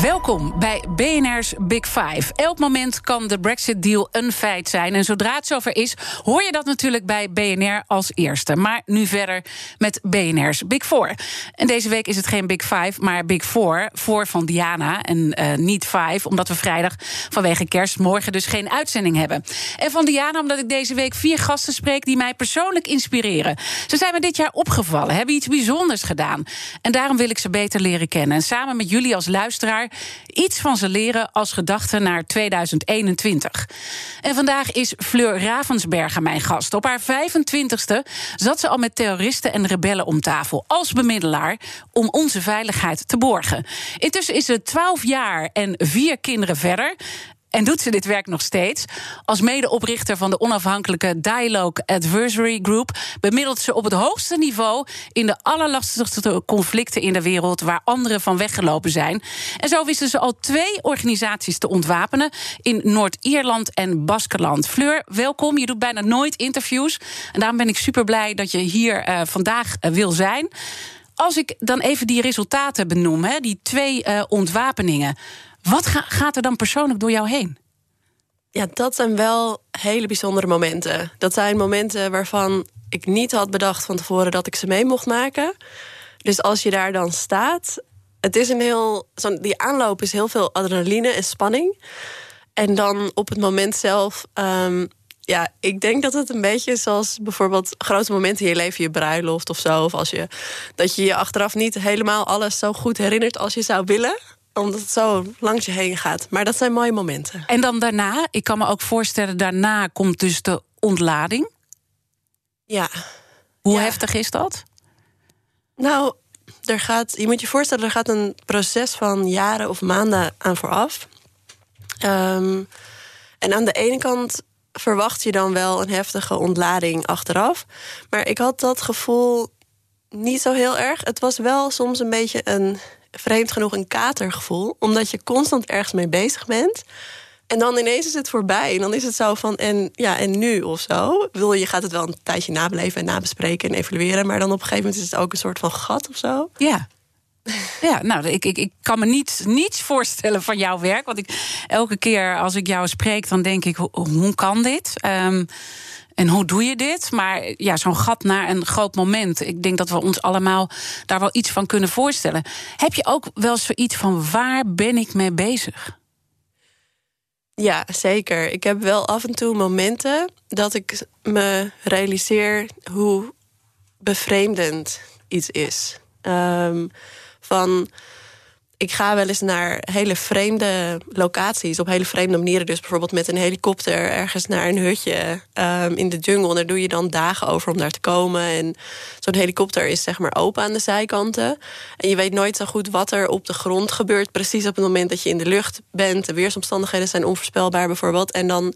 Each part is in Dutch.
Welkom bij BNR's Big Five. Elk moment kan de Brexit-deal een feit zijn. En zodra het zover is, hoor je dat natuurlijk bij BNR als eerste. Maar nu verder met BNR's Big Four. En deze week is het geen Big Five, maar Big Four. Voor van Diana en uh, niet Five, omdat we vrijdag vanwege kerst morgen dus geen uitzending hebben. En van Diana omdat ik deze week vier gasten spreek die mij persoonlijk inspireren. Ze zijn me dit jaar opgevallen, hebben iets bijzonders gedaan. En daarom wil ik ze beter leren kennen. En samen met jullie als luisteraar iets van ze leren als gedachte naar 2021. En vandaag is Fleur Ravensberger mijn gast. Op haar 25ste zat ze al met terroristen en rebellen om tafel als bemiddelaar om onze veiligheid te borgen. Intussen is ze 12 jaar en vier kinderen verder en doet ze dit werk nog steeds. Als medeoprichter van de onafhankelijke Dialogue Adversary Group bemiddelt ze op het hoogste niveau in de allerlastigste conflicten in de wereld waar anderen van weggelopen zijn. En zo wisten ze al twee organisaties te ontwapenen in Noord-Ierland en Baskeland. Fleur, welkom. Je doet bijna nooit interviews. En daarom ben ik super blij dat je hier uh, vandaag uh, wil zijn. Als ik dan even die resultaten benoem, hè, die twee uh, ontwapeningen. Wat ga, gaat er dan persoonlijk door jou heen? Ja, dat zijn wel hele bijzondere momenten. Dat zijn momenten waarvan ik niet had bedacht van tevoren dat ik ze mee mocht maken. Dus als je daar dan staat, het is een heel. Die aanloop is heel veel adrenaline en spanning. En dan op het moment zelf. Um, ja, ik denk dat het een beetje zoals bijvoorbeeld grote momenten in je leven, je bruiloft of zo. Of als je dat je je achteraf niet helemaal alles zo goed herinnert als je zou willen omdat het zo langs je heen gaat. Maar dat zijn mooie momenten. En dan daarna, ik kan me ook voorstellen, daarna komt dus de ontlading. Ja. Hoe ja. heftig is dat? Nou, er gaat, je moet je voorstellen, er gaat een proces van jaren of maanden aan vooraf. Um, en aan de ene kant verwacht je dan wel een heftige ontlading achteraf. Maar ik had dat gevoel niet zo heel erg. Het was wel soms een beetje een vreemd genoeg een katergevoel. Omdat je constant ergens mee bezig bent. En dan ineens is het voorbij. En dan is het zo van, en, ja, en nu of zo. Wil je gaat het wel een tijdje nabeleven en nabespreken en evalueren. Maar dan op een gegeven moment is het ook een soort van gat of zo. Ja. Ja, nou, ik, ik, ik kan me niet, niets voorstellen van jouw werk. Want ik, elke keer als ik jou spreek, dan denk ik, hoe, hoe kan dit? Um, en hoe doe je dit? Maar ja, zo'n gat naar een groot moment. Ik denk dat we ons allemaal daar wel iets van kunnen voorstellen. Heb je ook wel zoiets van waar ben ik mee bezig? Ja, zeker. Ik heb wel af en toe momenten dat ik me realiseer hoe bevreemdend iets is. Um, van ik ga wel eens naar hele vreemde locaties, op hele vreemde manieren. Dus bijvoorbeeld met een helikopter ergens naar een hutje um, in de jungle. En daar doe je dan dagen over om daar te komen. En zo'n helikopter is zeg maar open aan de zijkanten. En je weet nooit zo goed wat er op de grond gebeurt. Precies op het moment dat je in de lucht bent. De weersomstandigheden zijn onvoorspelbaar bijvoorbeeld. En dan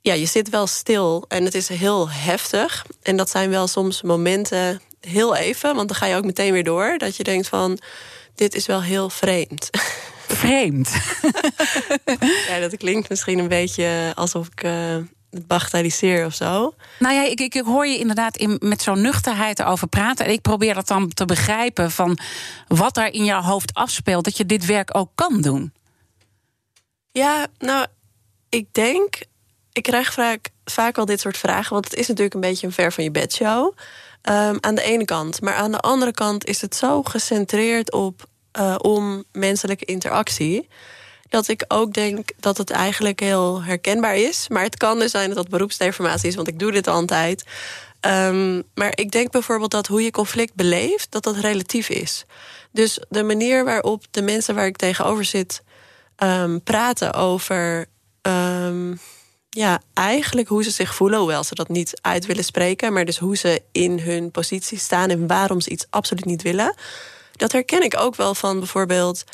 ja, je zit wel stil en het is heel heftig. En dat zijn wel soms momenten heel even, want dan ga je ook meteen weer door. Dat je denkt van dit is wel heel vreemd. Vreemd. ja, dat klinkt misschien een beetje alsof ik uh, het bagatelliseer of zo. Nou ja, ik, ik, ik hoor je inderdaad in, met zo'n nuchterheid over praten. En ik probeer dat dan te begrijpen van wat daar in jouw hoofd afspeelt. Dat je dit werk ook kan doen. Ja, nou, ik denk. Ik krijg vaak, vaak al dit soort vragen. Want het is natuurlijk een beetje een ver van je bedshow. Um, aan de ene kant. Maar aan de andere kant is het zo gecentreerd op uh, om menselijke interactie. Dat ik ook denk dat het eigenlijk heel herkenbaar is. Maar het kan dus zijn dat dat beroepsdeformatie is, want ik doe dit altijd. Um, maar ik denk bijvoorbeeld dat hoe je conflict beleeft, dat dat relatief is. Dus de manier waarop de mensen waar ik tegenover zit um, praten over ja, eigenlijk hoe ze zich voelen, hoewel ze dat niet uit willen spreken, maar dus hoe ze in hun positie staan en waarom ze iets absoluut niet willen. Dat herken ik ook wel van bijvoorbeeld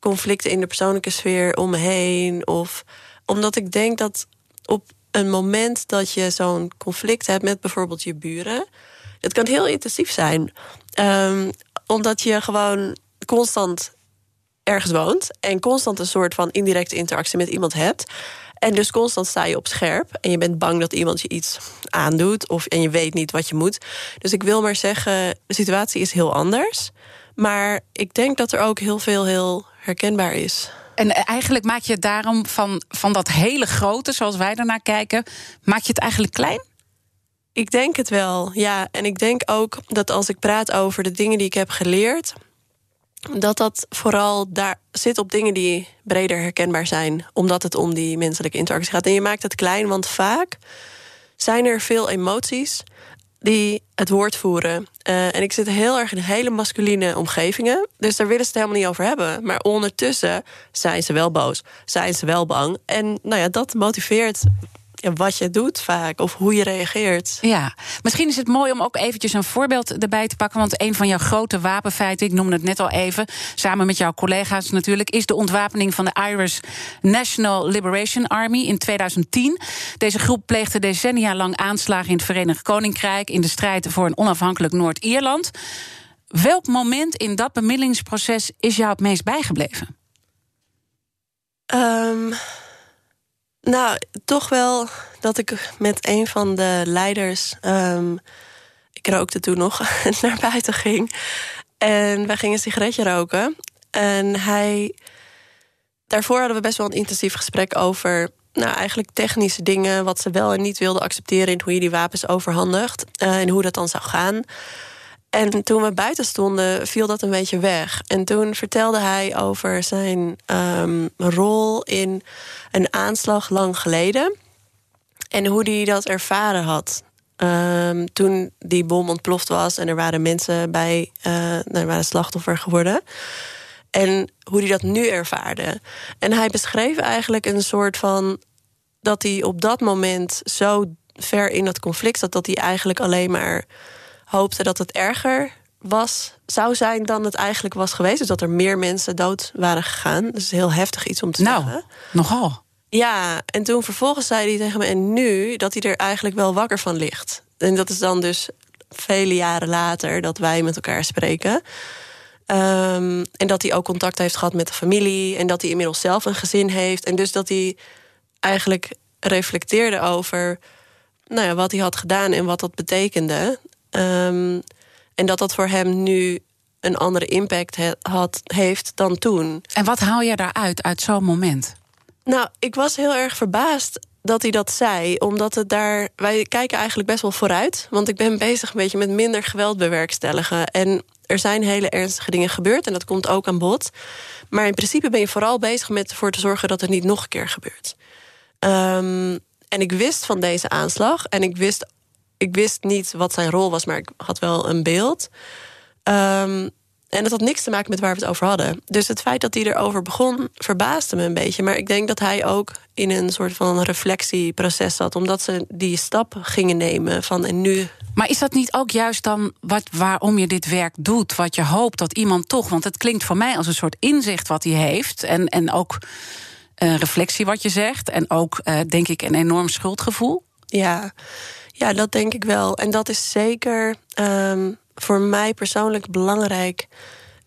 conflicten in de persoonlijke sfeer om me heen. Of omdat ik denk dat op een moment dat je zo'n conflict hebt met bijvoorbeeld je buren, het kan heel intensief zijn. Um, omdat je gewoon constant ergens woont en constant een soort van indirecte interactie met iemand hebt. En dus constant sta je op scherp. En je bent bang dat iemand je iets aandoet. Of, en je weet niet wat je moet. Dus ik wil maar zeggen, de situatie is heel anders. Maar ik denk dat er ook heel veel heel herkenbaar is. En eigenlijk maak je het daarom van, van dat hele grote, zoals wij ernaar kijken, maak je het eigenlijk klein? Ik denk het wel, ja. En ik denk ook dat als ik praat over de dingen die ik heb geleerd, dat dat vooral daar zit op dingen die breder herkenbaar zijn, omdat het om die menselijke interactie gaat. En je maakt het klein, want vaak zijn er veel emoties die het woord voeren. Uh, en ik zit heel erg in hele masculine omgevingen. Dus daar willen ze het helemaal niet over hebben. Maar ondertussen zijn ze wel boos. Zijn ze wel bang. En nou ja, dat motiveert wat je doet vaak of hoe je reageert. Ja, misschien is het mooi om ook eventjes een voorbeeld erbij te pakken. Want een van jouw grote wapenfeiten, ik noemde het net al even, samen met jouw collega's natuurlijk, is de ontwapening van de Irish National Liberation Army in 2010. Deze groep pleegde decennia lang aanslagen in het Verenigd Koninkrijk in de strijd voor een onafhankelijk Noord-Ierland. Welk moment in dat bemiddelingsproces is jou het meest bijgebleven? Um, nou, toch wel dat ik met een van de leiders. Um, ik rookte toen nog, naar buiten ging. En wij gingen een sigaretje roken. En hij. Daarvoor hadden we best wel een intensief gesprek over. Nou, eigenlijk technische dingen. Wat ze wel en niet wilden accepteren. in hoe je die wapens overhandigt. Uh, en hoe dat dan zou gaan. En toen we buiten stonden, viel dat een beetje weg. En toen vertelde hij over zijn um, rol in een aanslag lang geleden. En hoe hij dat ervaren had. Um, toen die bom ontploft was en er waren mensen bij, uh, er waren slachtoffer geworden. En hoe hij dat nu ervaarde. En hij beschreef eigenlijk een soort van dat hij op dat moment zo ver in dat conflict zat dat hij eigenlijk alleen maar hoopte dat het erger was, zou zijn dan het eigenlijk was geweest. Dus dat er meer mensen dood waren gegaan. Dus heel heftig iets om te nou, zeggen. nogal. Ja, en toen vervolgens zei hij tegen me... en nu dat hij er eigenlijk wel wakker van ligt. En dat is dan dus vele jaren later dat wij met elkaar spreken. Um, en dat hij ook contact heeft gehad met de familie... en dat hij inmiddels zelf een gezin heeft. En dus dat hij eigenlijk reflecteerde over nou ja, wat hij had gedaan en wat dat betekende. Um, en dat dat voor hem nu een andere impact he had, heeft dan toen. En wat haal je daaruit, uit zo'n moment? Nou, ik was heel erg verbaasd dat hij dat zei. Omdat het daar. Wij kijken eigenlijk best wel vooruit. Want ik ben bezig een beetje met minder geweld bewerkstelligen. En er zijn hele ernstige dingen gebeurd. En dat komt ook aan bod. Maar in principe ben je vooral bezig met ervoor te zorgen dat het niet nog een keer gebeurt. Um, en ik wist van deze aanslag. En ik wist ik wist niet wat zijn rol was, maar ik had wel een beeld. Um, en dat had niks te maken met waar we het over hadden. Dus het feit dat hij erover begon, verbaasde me een beetje. Maar ik denk dat hij ook in een soort van reflectieproces zat. Omdat ze die stap gingen nemen van en nu. Maar is dat niet ook juist dan wat, waarom je dit werk doet? Wat je hoopt dat iemand toch. Want het klinkt voor mij als een soort inzicht wat hij heeft. En, en ook een reflectie wat je zegt. En ook, uh, denk ik, een enorm schuldgevoel. Ja. Ja, dat denk ik wel. En dat is zeker um, voor mij persoonlijk belangrijk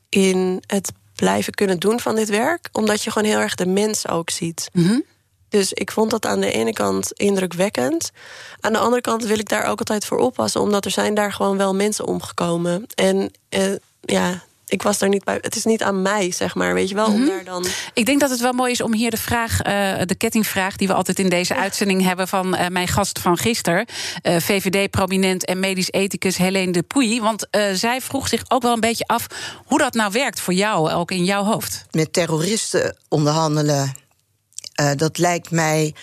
in het blijven kunnen doen van dit werk. Omdat je gewoon heel erg de mens ook ziet. Mm -hmm. Dus ik vond dat aan de ene kant indrukwekkend. Aan de andere kant wil ik daar ook altijd voor oppassen, omdat er zijn daar gewoon wel mensen omgekomen. En uh, ja, ik was daar niet bij. Het is niet aan mij, zeg maar. Weet je wel, om mhm. daar dan. Ik denk dat het wel mooi is om hier de vraag, uh, de kettingvraag die we altijd in deze uitzending hebben van uh, mijn gast van gisteren, uh, VVD-prominent en medisch ethicus Helene de Pouy. Want zij vroeg zich ook wel een beetje af hoe dat nou werkt voor jou, ook in jouw hoofd. Met terroristen onderhandelen, dat lijkt mij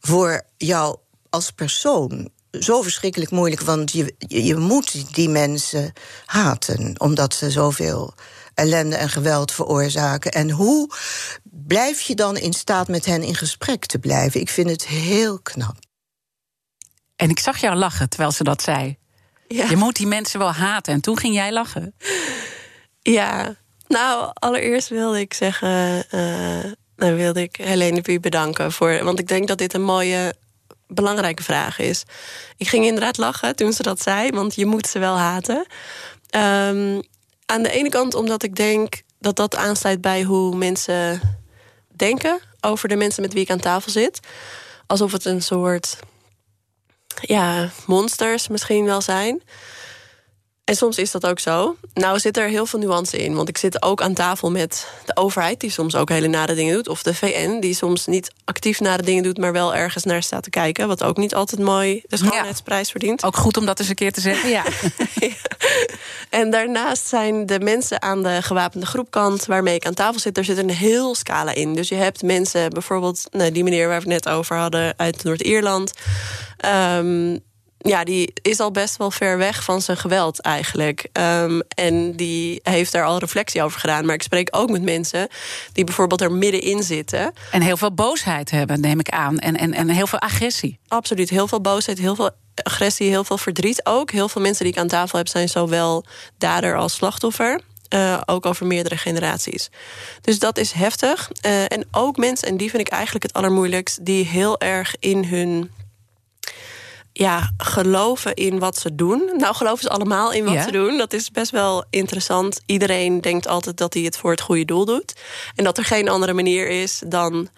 voor jou als persoon zo verschrikkelijk moeilijk, want je, je moet die mensen haten, omdat ze zoveel ellende en geweld veroorzaken. En hoe blijf je dan in staat met hen in gesprek te blijven? Ik vind het heel knap. En ik zag jou lachen terwijl ze dat zei. Ja. Je moet die mensen wel haten. En toen ging jij lachen. Ja, nou, allereerst wilde ik zeggen. Uh, dan wilde ik Helene Pie bedanken voor. Want ik denk dat dit een mooie, belangrijke vraag is. Ik ging inderdaad lachen toen ze dat zei, want je moet ze wel haten. Um, aan de ene kant omdat ik denk dat dat aansluit bij hoe mensen denken over de mensen met wie ik aan tafel zit. Alsof het een soort ja, monsters misschien wel zijn. En soms is dat ook zo. Nou zit er heel veel nuance in. Want ik zit ook aan tafel met de overheid... die soms ook hele nare dingen doet. Of de VN, die soms niet actief nare dingen doet... maar wel ergens naar staat te kijken. Wat ook niet altijd mooi de schoonheidsprijs verdient. Ook goed om dat eens een keer te zeggen, ja. En daarnaast zijn de mensen aan de gewapende groepkant... waarmee ik aan tafel zit, daar zit een heel scala in. Dus je hebt mensen, bijvoorbeeld nou, die meneer waar we het net over hadden... uit Noord-Ierland... Um, ja, die is al best wel ver weg van zijn geweld eigenlijk. Um, en die heeft daar al reflectie over gedaan. Maar ik spreek ook met mensen die bijvoorbeeld er middenin zitten. En heel veel boosheid hebben, neem ik aan. En, en, en heel veel agressie. Absoluut, heel veel boosheid, heel veel agressie, heel veel verdriet ook. Heel veel mensen die ik aan tafel heb zijn zowel dader als slachtoffer. Uh, ook over meerdere generaties. Dus dat is heftig. Uh, en ook mensen, en die vind ik eigenlijk het allermoeilijkst... die heel erg in hun ja, geloven in wat ze doen. Nou, geloven ze allemaal in wat ze doen. Dat is best wel interessant. Iedereen denkt altijd dat hij het voor het goede doel doet. En dat er geen andere manier is dan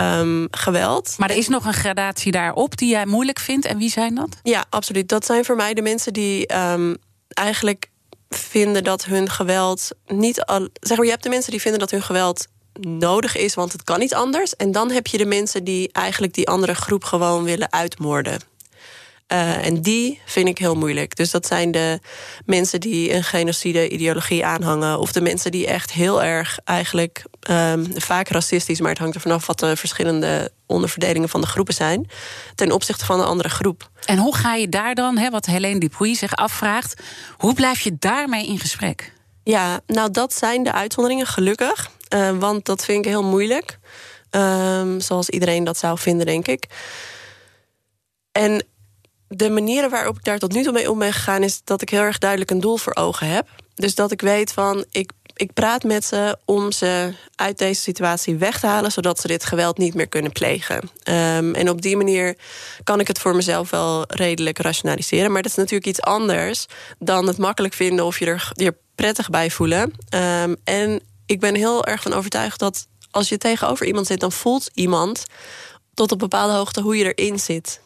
um, geweld. Maar er is nog een gradatie daarop die jij moeilijk vindt. En wie zijn dat? Ja, absoluut. Dat zijn voor mij de mensen die um, eigenlijk vinden dat hun geweld niet al. Zeg maar, je hebt de mensen die vinden dat hun geweld nodig is, want het kan niet anders. En dan heb je de mensen die eigenlijk die andere groep gewoon willen uitmoorden. Uh, en die vind ik heel moeilijk. Dus dat zijn de mensen die een genocide-ideologie aanhangen. Of de mensen die echt heel erg eigenlijk um, vaak racistisch, maar het hangt er vanaf wat de verschillende onderverdelingen van de groepen zijn. Ten opzichte van een andere groep. En hoe ga je daar dan, hè, wat Helene Dupuy zich afvraagt, hoe blijf je daarmee in gesprek? Ja, nou dat zijn de uitzonderingen, gelukkig. Uh, want dat vind ik heel moeilijk. Um, zoals iedereen dat zou vinden, denk ik. En de manieren waarop ik daar tot nu toe mee om ben gegaan, is dat ik heel erg duidelijk een doel voor ogen heb. Dus dat ik weet van, ik, ik praat met ze om ze uit deze situatie weg te halen, zodat ze dit geweld niet meer kunnen plegen. Um, en op die manier kan ik het voor mezelf wel redelijk rationaliseren. Maar dat is natuurlijk iets anders dan het makkelijk vinden of je er je prettig bij voelen. Um, en ik ben heel erg van overtuigd dat als je tegenover iemand zit, dan voelt iemand tot op bepaalde hoogte hoe je erin zit.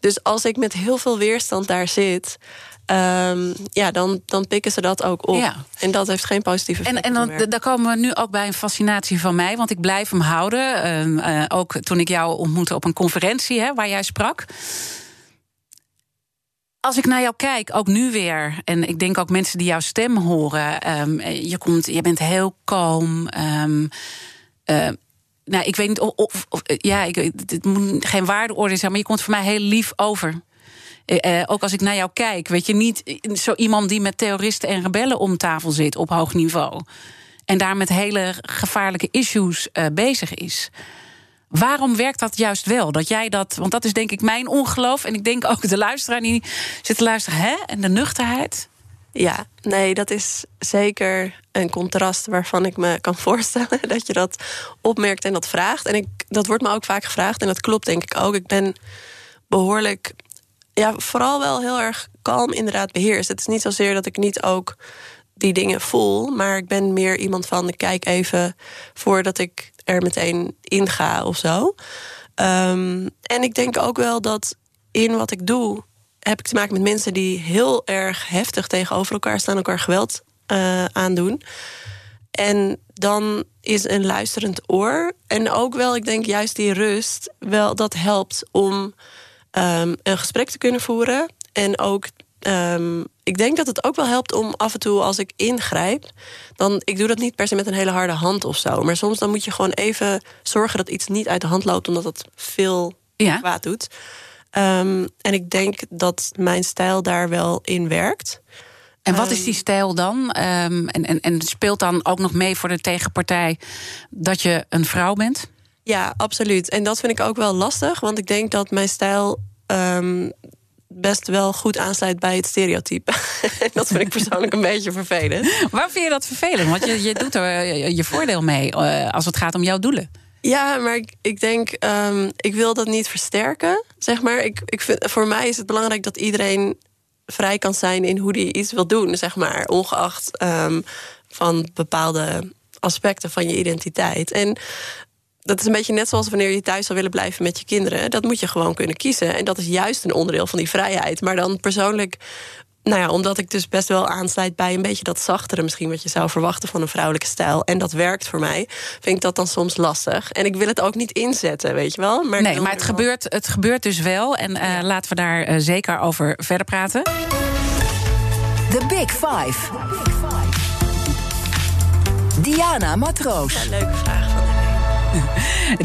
Dus als ik met heel veel weerstand daar zit. Um, ja, dan, dan pikken ze dat ook op. Ja. En dat heeft geen positieve effect. En, en dan, daar komen we nu ook bij een fascinatie van mij, want ik blijf hem houden. Uh, uh, ook toen ik jou ontmoette op een conferentie hè, waar jij sprak. Als ik naar jou kijk, ook nu weer, en ik denk ook mensen die jouw stem horen, um, je, komt, je bent heel kalm. Uh, nou, ik weet niet of. of, of ja, ik, het moet geen waardeoordeel zijn, maar je komt voor mij heel lief over. Eh, eh, ook als ik naar jou kijk, weet je, niet zo iemand die met terroristen en rebellen om tafel zit op hoog niveau. En daar met hele gevaarlijke issues uh, bezig is. Waarom werkt dat juist wel? Dat jij dat, want dat is denk ik mijn ongeloof. En ik denk ook de luisteraar die zit te luisteren, hè? En de nuchterheid. Ja, nee, dat is zeker een contrast waarvan ik me kan voorstellen dat je dat opmerkt en dat vraagt. En ik, dat wordt me ook vaak gevraagd en dat klopt denk ik ook. Ik ben behoorlijk, ja, vooral wel heel erg kalm inderdaad beheerst. Het is niet zozeer dat ik niet ook die dingen voel, maar ik ben meer iemand van ik kijk even voordat ik er meteen in ga of zo. Um, en ik denk ook wel dat in wat ik doe heb ik te maken met mensen die heel erg heftig tegenover elkaar staan, elkaar geweld uh, aandoen. En dan is een luisterend oor. En ook wel, ik denk juist die rust, wel dat helpt om um, een gesprek te kunnen voeren. En ook, um, ik denk dat het ook wel helpt om af en toe als ik ingrijp, dan, ik doe dat niet per se met een hele harde hand of zo. Maar soms dan moet je gewoon even zorgen dat iets niet uit de hand loopt, omdat het veel ja. kwaad doet. Ehm, en ik denk dat mijn stijl daar wel in werkt. En wat is ehm, die stijl dan? Ehm, en, en, en speelt dan ook nog mee voor de tegenpartij dat je een vrouw bent? Ja, absoluut. En dat vind ik ook wel lastig, want ik denk dat mijn stijl best wel goed aansluit bij het stereotype. dat vind ik persoonlijk een beetje vervelend. Waarom vind je dat vervelend? Want je, je doet er je voordeel mee eh, als het gaat om jouw doelen. Ja, maar ik, denk, um, ik wil dat niet versterken. Zeg maar. ik, ik vind, voor mij is het belangrijk dat iedereen vrij kan zijn in hoe die iets wil doen, zeg maar. Ongeacht um, van bepaalde aspecten van je identiteit. En dat is een beetje net zoals wanneer je thuis zou willen blijven met je kinderen. Dat moet je gewoon kunnen kiezen. En dat is juist een onderdeel van die vrijheid. Maar dan persoonlijk nou ja, omdat ik dus best wel aansluit bij een beetje dat zachtere, misschien wat je zou verwachten van een vrouwelijke stijl. En dat werkt voor mij. Vind ik dat dan soms lastig. En ik wil het ook niet inzetten, weet je wel. Maar nee, maar het gebeurt, het gebeurt dus wel. En uh, laten we daar uh, zeker over verder praten. The Big Five. Diana Matroos. Ja, leuke vraag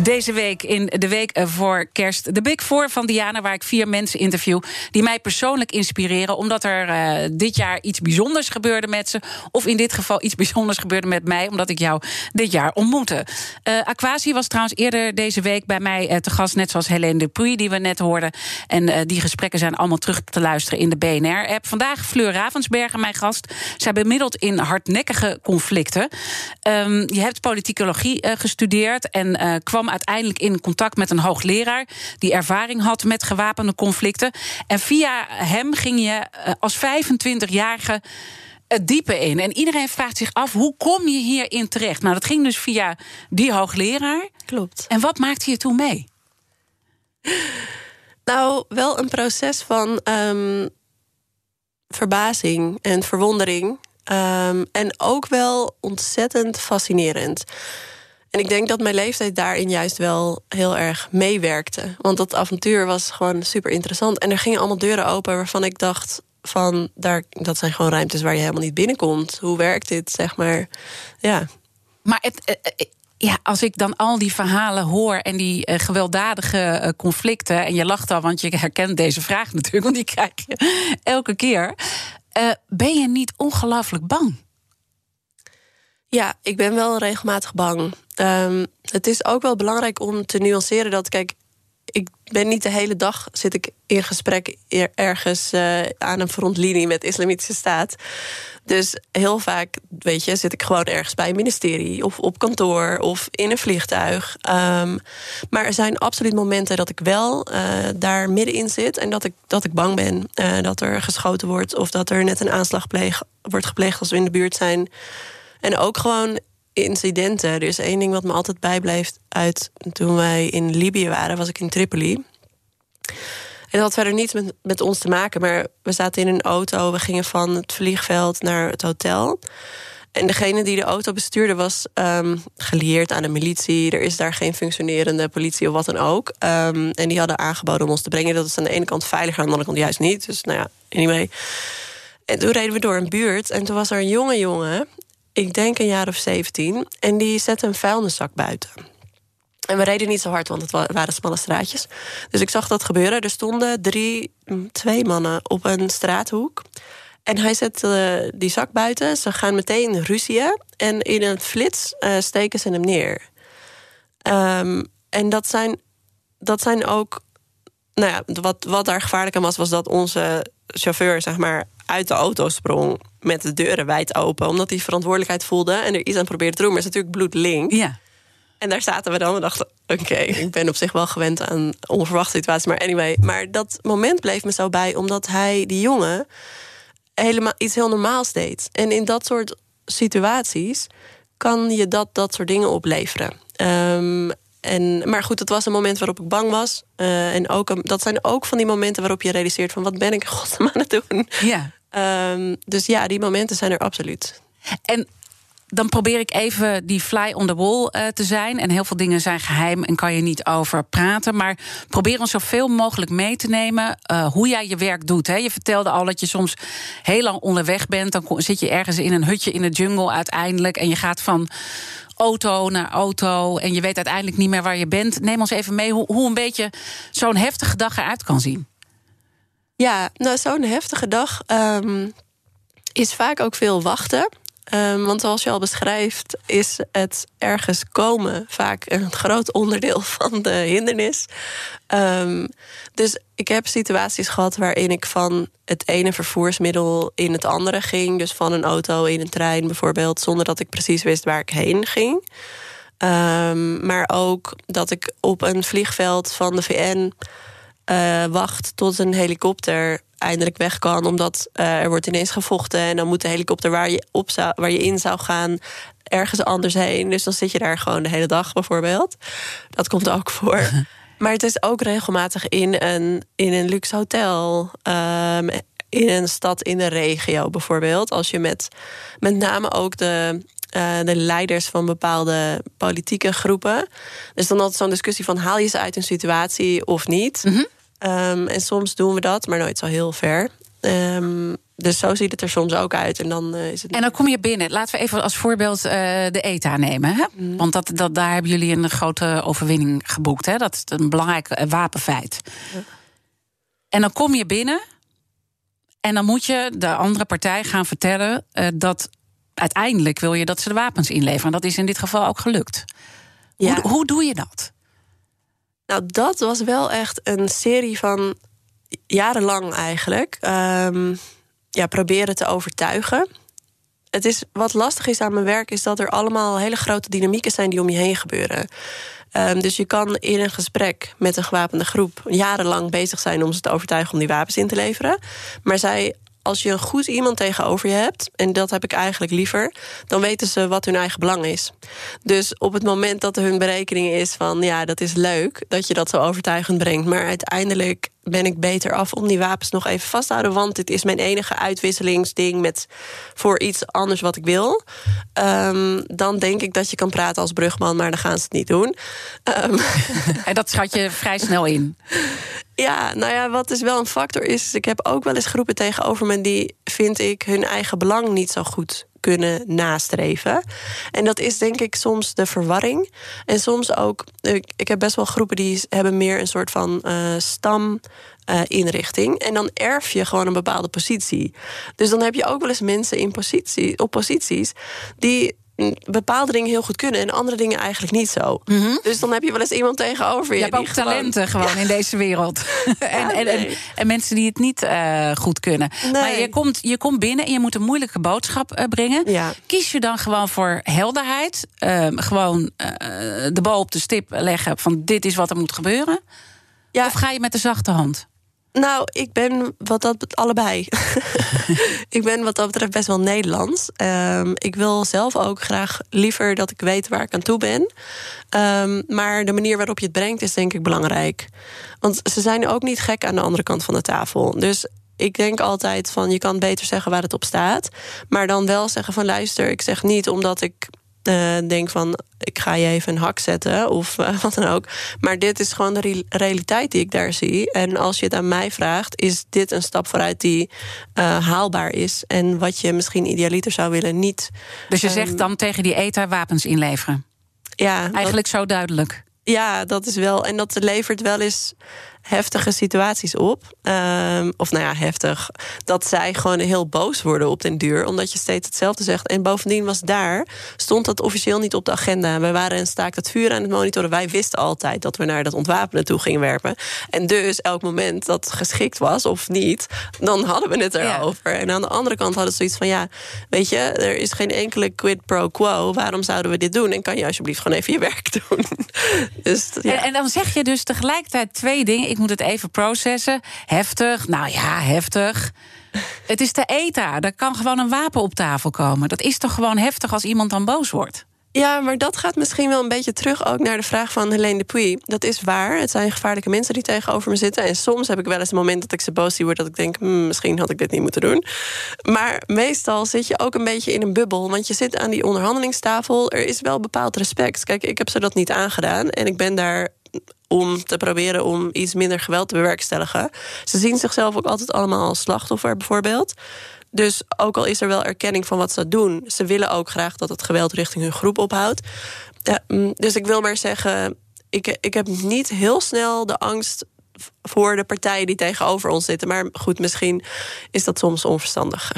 Deze week in de week voor kerst. De Big Four van Diana, waar ik vier mensen interview... die mij persoonlijk inspireren... omdat er uh, dit jaar iets bijzonders gebeurde met ze... of in dit geval iets bijzonders gebeurde met mij... omdat ik jou dit jaar ontmoette. Uh, Aquasi was trouwens eerder deze week bij mij uh, te gast... net zoals Helene Dupuy, die we net hoorden. En die gesprekken zijn allemaal terug te luisteren in de BNR-app. Vandaag Fleur Ravensbergen, mijn gast. Zij bemiddelt in hardnekkige conflicten. Um, je hebt politicologie gestudeerd en uh, kwam uiteindelijk in contact met een hoogleraar die ervaring had met gewapende conflicten. En via hem ging je uh, als 25-jarige het diepe in. En iedereen vraagt zich af, hoe kom je hierin terecht? Nou, dat ging dus via die hoogleraar. Klopt. En wat maakte je toen mee? Nou, wel een proces van um, verbazing en verwondering. Um, en ook wel ontzettend fascinerend. En ik denk dat mijn leeftijd daarin juist wel heel erg meewerkte. Want dat avontuur was gewoon super interessant. En er gingen allemaal deuren open waarvan ik dacht van daar, dat zijn gewoon ruimtes waar je helemaal niet binnenkomt. Hoe werkt dit, zeg maar? Ja. Maar het, eh, eh, ja, als ik dan al die verhalen hoor en die gewelddadige conflicten. En je lacht al, want je herkent deze vraag natuurlijk, want die krijg je elke keer. Ben je niet ongelooflijk bang? Ja, ik ben wel regelmatig bang. Um, het is ook wel belangrijk om te nuanceren dat, kijk, ik ben niet de hele dag zit ik in gesprek ergens uh, aan een frontlinie met de islamitische staat. Dus heel vaak, weet je, zit ik gewoon ergens bij een ministerie of op kantoor of in een vliegtuig. Um, maar er zijn absoluut momenten dat ik wel uh, daar middenin zit en dat ik, dat ik bang ben uh, dat er geschoten wordt of dat er net een aanslag wordt gepleegd als we in de buurt zijn. En ook gewoon incidenten. Er is één ding wat me altijd bijblijft uit toen wij in Libië waren, was ik in Tripoli. En dat had verder niets met, met ons te maken, maar we zaten in een auto. We gingen van het vliegveld naar het hotel. En degene die de auto bestuurde was um, gelieerd aan de militie. Er is daar geen functionerende politie of wat dan ook. Um, en die hadden aangeboden om ons te brengen. Dat is aan de ene kant veiliger, aan de andere kant juist niet. Dus nou ja, anyway. En toen reden we door een buurt. En toen was er een jonge jongen ik denk een jaar of 17. En die zette een vuilniszak buiten. En we reden niet zo hard, want het waren smalle straatjes. Dus ik zag dat gebeuren. Er stonden drie, twee mannen op een straathoek. En hij zette die zak buiten. Ze gaan meteen ruzien. En in een flits uh, steken ze hem neer. Um, en dat zijn, dat zijn ook. Nou ja, wat, wat daar gevaarlijk aan was, was dat onze chauffeur, zeg maar, uit de auto sprong met de deuren wijd open. Omdat hij verantwoordelijkheid voelde en er iets aan probeerde te doen. Maar het is natuurlijk bloedling. Ja. En daar zaten we dan en dachten: oké, ik ben op zich wel gewend aan onverwachte situaties. Maar anyway, maar dat moment bleef me zo bij, omdat hij, die jongen, helemaal iets heel normaals deed. En in dat soort situaties kan je dat, dat soort dingen opleveren. Um, en, maar goed, het was een moment waarop ik bang was. Uh, en ook, dat zijn ook van die momenten waarop je realiseert: van wat ben ik godsnaam aan het doen? Ja. Um, dus ja, die momenten zijn er absoluut. En dan probeer ik even die fly on the wall uh, te zijn. En heel veel dingen zijn geheim en kan je niet over praten. Maar probeer ons zoveel mogelijk mee te nemen uh, hoe jij je werk doet. Hè. Je vertelde al dat je soms heel lang onderweg bent. Dan zit je ergens in een hutje in de jungle uiteindelijk. En je gaat van auto naar auto. En je weet uiteindelijk niet meer waar je bent. Neem ons even mee hoe, hoe een beetje zo'n heftige dag eruit kan zien. Ja, nou, zo'n heftige dag um, is vaak ook veel wachten. Um, want zoals je al beschrijft, is het ergens komen vaak een groot onderdeel van de hindernis. Um, dus ik heb situaties gehad waarin ik van het ene vervoersmiddel in het andere ging. Dus van een auto in een trein bijvoorbeeld, zonder dat ik precies wist waar ik heen ging. Maar ook dat ik op een vliegveld van de VN uh, wacht tot een helikopter eindelijk weg kan. Omdat uh, er wordt ineens gevochten. En dan moet de helikopter waar je, op zou, waar je in zou gaan ergens anders heen. Dus dan zit je daar gewoon de hele dag bijvoorbeeld. Dat komt ook voor. maar het is ook regelmatig in een, in een luxe hotel. Um, in een stad in de regio bijvoorbeeld. Als je met met name ook de, uh, de leiders van bepaalde politieke groepen. Dus dan altijd zo'n discussie van haal je ze uit een situatie of niet. Mm -hmm. Um, en soms doen we dat, maar nooit zo heel ver. Um, dus zo ziet het er soms ook uit. En dan, uh, is het... en dan kom je binnen. Laten we even als voorbeeld uh, de ETA nemen. Hè? Mm. Want dat, dat, daar hebben jullie een grote overwinning geboekt. Hè? Dat is een belangrijk wapenfeit. Ja. En dan kom je binnen. En dan moet je de andere partij gaan vertellen uh, dat uiteindelijk wil je dat ze de wapens inleveren. Dat is in dit geval ook gelukt. Ja. Hoe, hoe doe je dat? Nou, dat was wel echt een serie van jarenlang eigenlijk. Um, ja, proberen te overtuigen. Het is, wat lastig is aan mijn werk, is dat er allemaal hele grote dynamieken zijn die om je heen gebeuren. Um, dus je kan in een gesprek met een gewapende groep jarenlang bezig zijn om ze te overtuigen om die wapens in te leveren. Maar zij als je een goed iemand tegenover je hebt, en dat heb ik eigenlijk liever, dan weten ze wat hun eigen belang is. Dus op het moment dat er hun berekening is van ja, dat is leuk dat je dat zo overtuigend brengt, maar uiteindelijk ben ik beter af om die wapens nog even vast te houden. Want dit is mijn enige uitwisselingsding met voor iets anders wat ik wil. Um, dan denk ik dat je kan praten als brugman, maar dan gaan ze het niet doen. Um. En dat schat je vrij snel in. Ja, nou ja, wat dus wel een factor is, ik heb ook wel eens groepen tegenover me die, vind ik, hun eigen belang niet zo goed kunnen nastreven. En dat is denk ik soms de verwarring. En soms ook, ik, heb best wel groepen die hebben meer een soort van uh, stam. Uh, inrichting. En dan erf je gewoon een bepaalde positie. Dus dan heb je ook wel eens mensen in positie, op posities die bepaalde dingen heel goed kunnen en andere dingen eigenlijk niet zo. Mm -hmm. Dus dan heb je wel eens iemand tegenover je. Je hebt ook gewoon... talenten gewoon ja. in deze wereld. en, ja, nee. en, en, en, mensen die het niet uh, goed kunnen. Nee. Maar je komt, je komt binnen en je moet een moeilijke boodschap uh, brengen. Ja. Kies je dan gewoon voor helderheid? Uh, gewoon uh, de bal op de stip leggen van dit is wat er moet gebeuren? Of ga je met de zachte hand? Nou, ik ben wat dat allebei. ik ben wat dat betreft best wel Nederlands. Um, ik wil zelf ook graag liever dat ik weet waar ik aan toe ben. Um, maar de manier waarop je het brengt is denk ik belangrijk. Want ze zijn ook niet gek aan de andere kant van de tafel. Dus ik denk altijd van je kan beter zeggen waar het op staat. Maar dan wel zeggen van luister, ik zeg niet omdat ik uh, denk van ik ga je even een hak zetten of uh, wat dan ook. Maar dit is gewoon de re realiteit die ik daar zie. En als je het aan mij vraagt, is dit een stap vooruit die uh, haalbaar is. En wat je misschien idealiter zou willen, niet. Dus je um, zegt dan tegen die ETA wapens inleveren? Ja. Eigenlijk dat, zo duidelijk. Ja, dat is wel. En dat levert wel eens heftige situaties op. Um, of nou ja, heftig. Dat zij gewoon heel boos worden op den duur. Omdat je steeds hetzelfde zegt. En bovendien was daar, stond dat officieel niet op de agenda. We waren een staak het vuur aan het monitoren. Wij wisten altijd dat we naar dat ontwapenen toe gingen werpen. En dus elk moment dat geschikt was of niet, dan hadden we het erover. Ja. En aan de andere kant hadden ze zoiets van: ja, weet je, er is geen enkele quid pro quo. Waarom zouden we dit doen? En kan je alsjeblieft gewoon even je werk doen? dus, ja. en, en dan zeg je dus tegelijkertijd twee dingen ik moet het even processen. Heftig, nou ja, heftig. Het is de ETA, er kan gewoon een wapen op tafel komen. Dat is toch gewoon heftig als iemand dan boos wordt? Ja, maar dat gaat misschien wel een beetje terug ook naar de vraag van Helene Dupuy. Dat is waar. Het zijn gevaarlijke mensen die tegenover me zitten. En soms heb ik wel eens een moment dat ik ze boos zie worden... dat ik denk, hmm, misschien had ik dit niet moeten doen. Maar meestal zit je ook een beetje in een bubbel. Want je zit aan die onderhandelingstafel. Er is wel bepaald respect. Kijk, ik heb ze dat niet aangedaan. En ik ben daar om te proberen om iets minder geweld te bewerkstelligen. Ze zien zichzelf ook altijd allemaal als slachtoffer, bijvoorbeeld. Dus ook al is er wel erkenning van wat ze doen, ze willen ook graag dat het geweld richting hun groep ophoudt. Mm, dus ik wil maar zeggen, ik, ik heb niet heel snel de angst voor de partijen die tegenover ons zitten. Maar goed, misschien is dat soms onverstandig.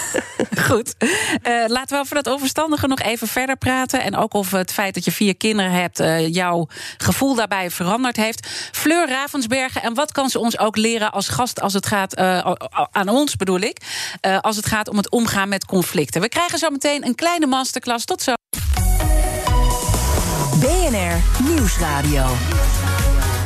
goed. Uh, laten we over dat onverstandige nog even verder praten. En ook over het feit dat je vier kinderen hebt, uh, jouw gevoel daarbij veranderd heeft. Fleur Ravensbergen, en wat kan ze ons ook leren als gast als het gaat uh, aan ons, bedoel ik, als het gaat om het omgaan met conflicten? We krijgen zo meteen een kleine masterclass. Tot zo. BNR Nieuwsradio.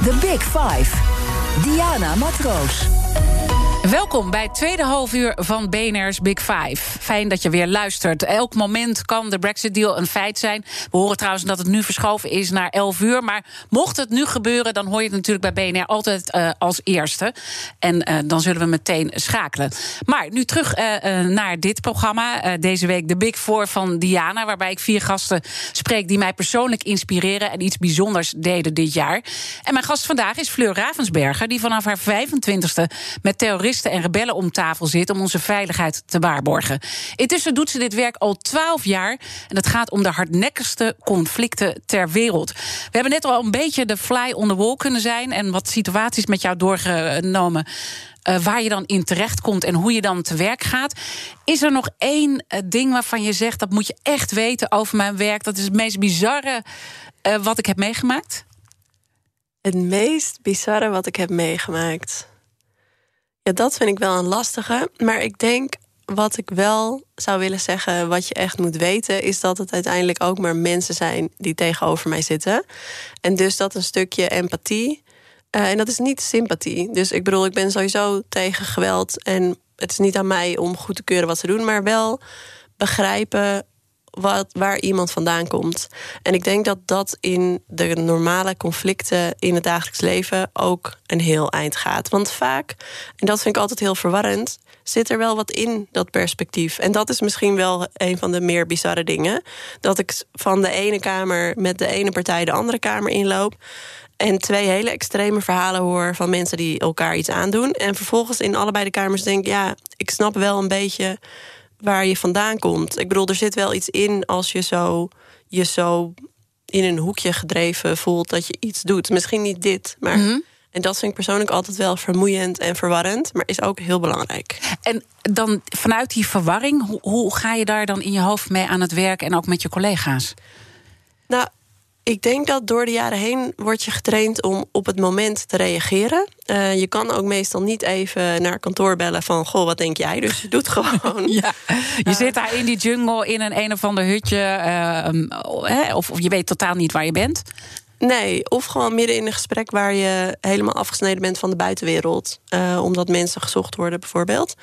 The Big Five. Diana Matroos. Welkom bij het tweede halfuur van BNR's Big Five. Fijn dat je weer luistert. Elk moment kan de Brexit-deal een feit zijn. We horen trouwens dat het nu verschoven is naar 11 uur. Maar mocht het nu gebeuren, dan hoor je het natuurlijk bij BNR altijd uh, als eerste. En uh, dan zullen we meteen schakelen. Maar nu terug uh, naar dit programma. deze week de Big Four van Diana. Waarbij ik vier gasten spreek die mij persoonlijk inspireren. En iets bijzonders deden dit jaar. En mijn gast vandaag is Fleur Ravensberger. Die vanaf haar 25ste met terroristen en rebellen om tafel zit om onze veiligheid te waarborgen. Intussen doet ze dit werk al twaalf jaar en het gaat om de hardnekkigste conflicten ter wereld. We hebben net al een beetje de fly on the wall kunnen zijn en wat situaties met jou doorgenomen. Uh, waar je dan in terecht komt en hoe je dan te werk gaat. Is er nog één uh, ding waarvan je zegt dat moet je echt weten over mijn werk? Dat is het meest bizarre uh, wat ik heb meegemaakt? Het meest bizarre wat ik heb meegemaakt. Ja, dat vind ik wel een lastige. Maar ik denk wat ik wel zou willen zeggen, wat je echt moet weten, is dat het uiteindelijk ook maar mensen zijn die tegenover mij zitten. En dus dat een stukje empathie. Uh, en dat is niet sympathie. Dus ik bedoel, ik ben sowieso tegen geweld. En het is niet aan mij om goed te keuren wat ze doen, maar wel begrijpen wat, waar iemand vandaan komt. En ik denk dat dat in de normale conflicten in het dagelijks leven ook een heel eind gaat. Want vaak, en dat vind ik altijd heel verwarrend, zit er wel wat in dat perspectief. En dat is misschien wel een van de meer bizarre dingen. Dat ik van de ene kamer met de ene partij de andere kamer inloop. En twee hele extreme verhalen hoor van mensen die elkaar iets aandoen. En vervolgens in allebei de kamers denk: ja, ik snap wel een beetje waar je vandaan komt. Ik bedoel, er zit wel iets in als je zo, je zo in een hoekje gedreven voelt dat je iets doet. Misschien niet dit, maar. Mhm. En dat vind ik persoonlijk altijd wel vermoeiend en verwarrend, maar is ook heel belangrijk. En dan vanuit die verwarring, hoe, hoe ga je daar dan in je hoofd mee aan het werk en ook met je collega's? Nou, ik denk dat door de jaren heen word je getraind om op het moment te reageren. Uh, je kan ook meestal niet even naar kantoor bellen van... goh, wat denk jij? Dus je doet gewoon. ja. Je uh, zit daar in die jungle in een een of ander hutje... Uh, of, of je weet totaal niet waar je bent. Nee, of gewoon midden in een gesprek... waar je helemaal afgesneden bent van de buitenwereld. omdat mensen gezocht worden bijvoorbeeld.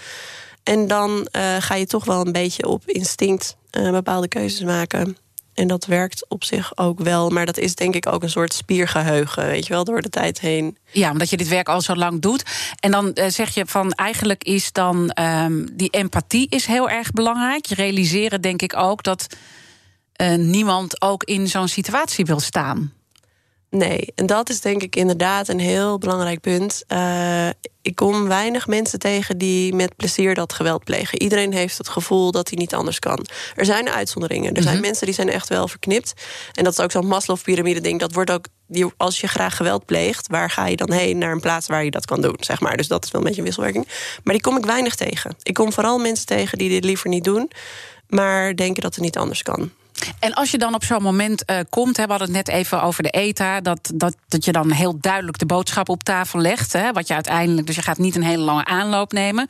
En dan ga je toch wel een beetje op instinct bepaalde keuzes maken... En dat werkt op zich ook wel. Maar dat is denk ik ook een soort spiergeheugen, weet je wel, door de tijd heen. Ja, omdat je dit werk al zo lang doet. En dan uh, zeg je van eigenlijk is dan um, die empathie is heel erg belangrijk. Je realiseren denk ik ook dat uh, niemand ook in zo'n situatie wil staan. Nee, en dat is denk ik inderdaad een heel belangrijk punt. Uh, ik kom weinig mensen tegen die met plezier dat geweld plegen. Iedereen heeft het gevoel dat hij niet anders kan. Er zijn uitzonderingen. Er zijn mhm. mensen die zijn echt wel verknipt. En dat is ook zo'n Maslow-pyramide ding. Dat wordt ook, als je graag geweld pleegt, waar ga je dan heen naar een plaats waar je dat kan doen, zeg maar. Dus dat is wel een beetje een wisselwerking. Maar die kom ik weinig tegen. Ik kom vooral mensen tegen die dit liever niet doen, maar denken dat het niet anders kan. En als je dan op zo'n moment uh, komt, hè, we hadden het net even over de ETA, dat, dat, dat je dan heel duidelijk de boodschap op tafel legt. Hè, wat je uiteindelijk, dus je gaat niet een hele lange aanloop nemen.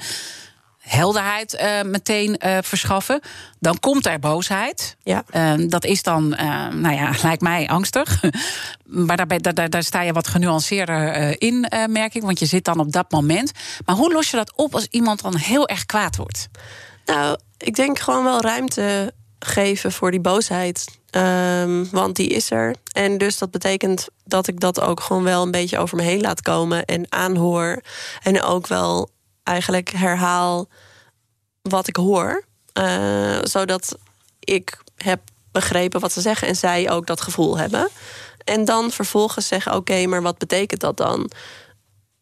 Helderheid uh, meteen uh, verschaffen. Dan komt er boosheid. Ja. dat is dan, nou ja, lijkt mij angstig. maar daarbij, daar, daar sta je wat genuanceerder in, merk ik. Want je zit dan op dat moment. Maar hoe los je dat op als iemand dan heel erg kwaad wordt? Nou, ik denk gewoon wel ruimte geven voor die boosheid. Ehm, want die is er. En dus dat betekent dat ik dat ook gewoon wel een beetje over me heen laat komen en aanhoor. En ook wel eigenlijk herhaal wat ik hoor. Uh, zodat ik heb begrepen wat ze zeggen en zij ook dat gevoel hebben. En dan vervolgens zeggen: Oké, maar wat betekent dat dan?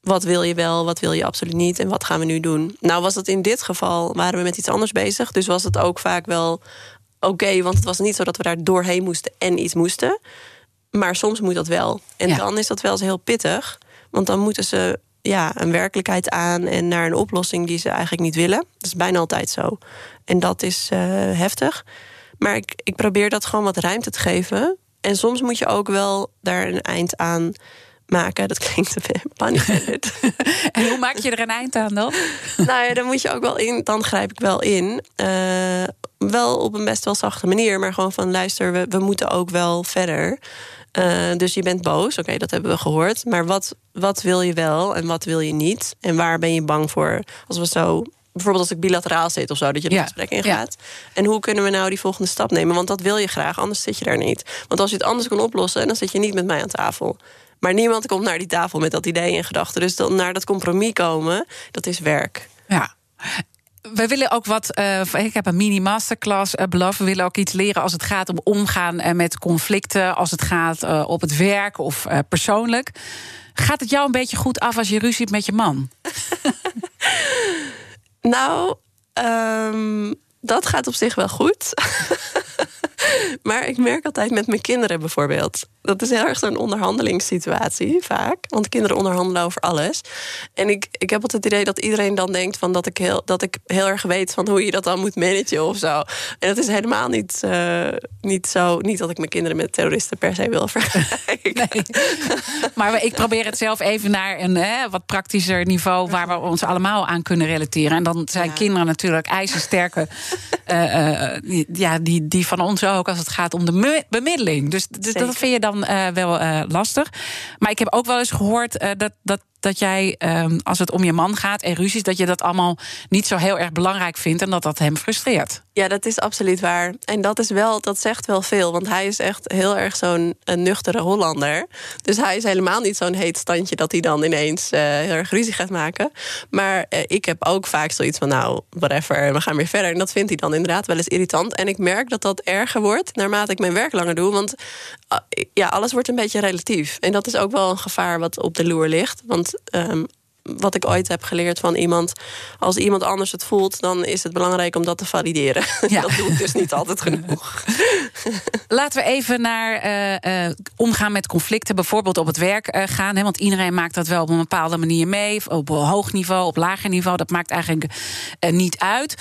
Wat wil je wel, wat wil je absoluut niet en wat gaan we nu doen? Nou, was dat in dit geval, waren we met iets anders bezig. Dus was het ook vaak wel oké, want het was niet zo dat we daar doorheen moesten en iets moesten. Maar soms moet dat wel. En dan is dat wel eens heel pittig. Want dan moeten ze ja, een werkelijkheid aan en naar een oplossing die ze eigenlijk niet willen. Dat is bijna altijd zo. En dat is uh, heftig. Maar ik, ik probeer dat gewoon wat ruimte te geven. En soms moet je ook wel daar een eind aan maken. Dat klinkt een beetje paniek. en hoe maak je er een eind aan dan? nou ja, dan moet je ook wel in. Dan grijp ik wel in. Uh, wel op een best wel zachte manier. Maar gewoon van luister, we, we moeten ook wel verder. Uh, dus je bent boos, oké, dat hebben we gehoord. Maar wat, wat wil je wel en wat wil je niet? En waar ben je bang voor? Als we zo bijvoorbeeld als ik bilateraal zit of zo, dat je het gesprek ingaat. Ja. En hoe kunnen we nou die volgende stap nemen? Want dat wil je graag, anders zit je daar niet. Want als je het anders kan oplossen, dan zit je niet met mij aan tafel. Maar niemand komt naar die tafel met dat idee in gedachten. Dus dan naar dat compromis komen, dat is werk. Ja. We willen ook wat. Uh, ik heb een mini-masterclass uh, beloofd. We willen ook iets leren als het gaat om omgaan uh, met conflicten. Als het gaat op het werk of persoonlijk. Gaat het jou een beetje goed af als je ruzie hebt met je man? nou, um, dat gaat op zich wel goed. maar ik merk altijd met mijn kinderen bijvoorbeeld. Dat is heel erg zo'n onderhandelingssituatie vaak. Want kinderen onderhandelen over alles. En ik, ik heb altijd het idee dat iedereen dan denkt van dat, ik heel, dat ik heel erg weet van hoe je dat dan moet managen of zo. En dat is helemaal niet, uh, niet zo. Niet dat ik mijn kinderen met terroristen per se wil vergelijken. Nee. Maar ik probeer het zelf even naar een hè, wat praktischer niveau waar we ons allemaal aan kunnen relateren. En dan zijn kinderen natuurlijk ijzersterke. uh, uh, ja, die, die van ons ook als het gaat om de bemiddeling. Dus, dus dat vind je dan uh, wel uh, lastig. Maar ik heb ook wel eens gehoord uh, dat, dat dat jij, um, als het om je man gaat en ruzies, dat je dat allemaal niet zo heel erg belangrijk vindt en dat dat hem frustreert. Ja, dat is absoluut waar. En dat is wel, dat zegt wel veel. Want hij is echt heel erg zo'n nuchtere Hollander. Dus hij is helemaal niet zo'n heet standje dat hij dan ineens uh, heel erg ruzie gaat maken. Maar uh, ik heb ook vaak zoiets van, nou, whatever, we gaan weer verder. En dat vindt hij dan inderdaad wel eens irritant. En ik merk dat dat erger wordt naarmate ik mijn werk langer doe. Want uh, ja, alles wordt een beetje relatief. En dat is ook wel een gevaar wat op de loer ligt. Want um, wat ik ooit heb geleerd van iemand. Als iemand anders het voelt, dan is het belangrijk om dat te valideren. Ja. Dat doe ik dus niet altijd genoeg. Laten we even naar uh, uh, omgaan met conflicten, bijvoorbeeld op het werk uh, gaan. Hè, want iedereen maakt dat wel op een bepaalde manier mee. Op hoog niveau, op lager niveau. Dat maakt eigenlijk niet uit.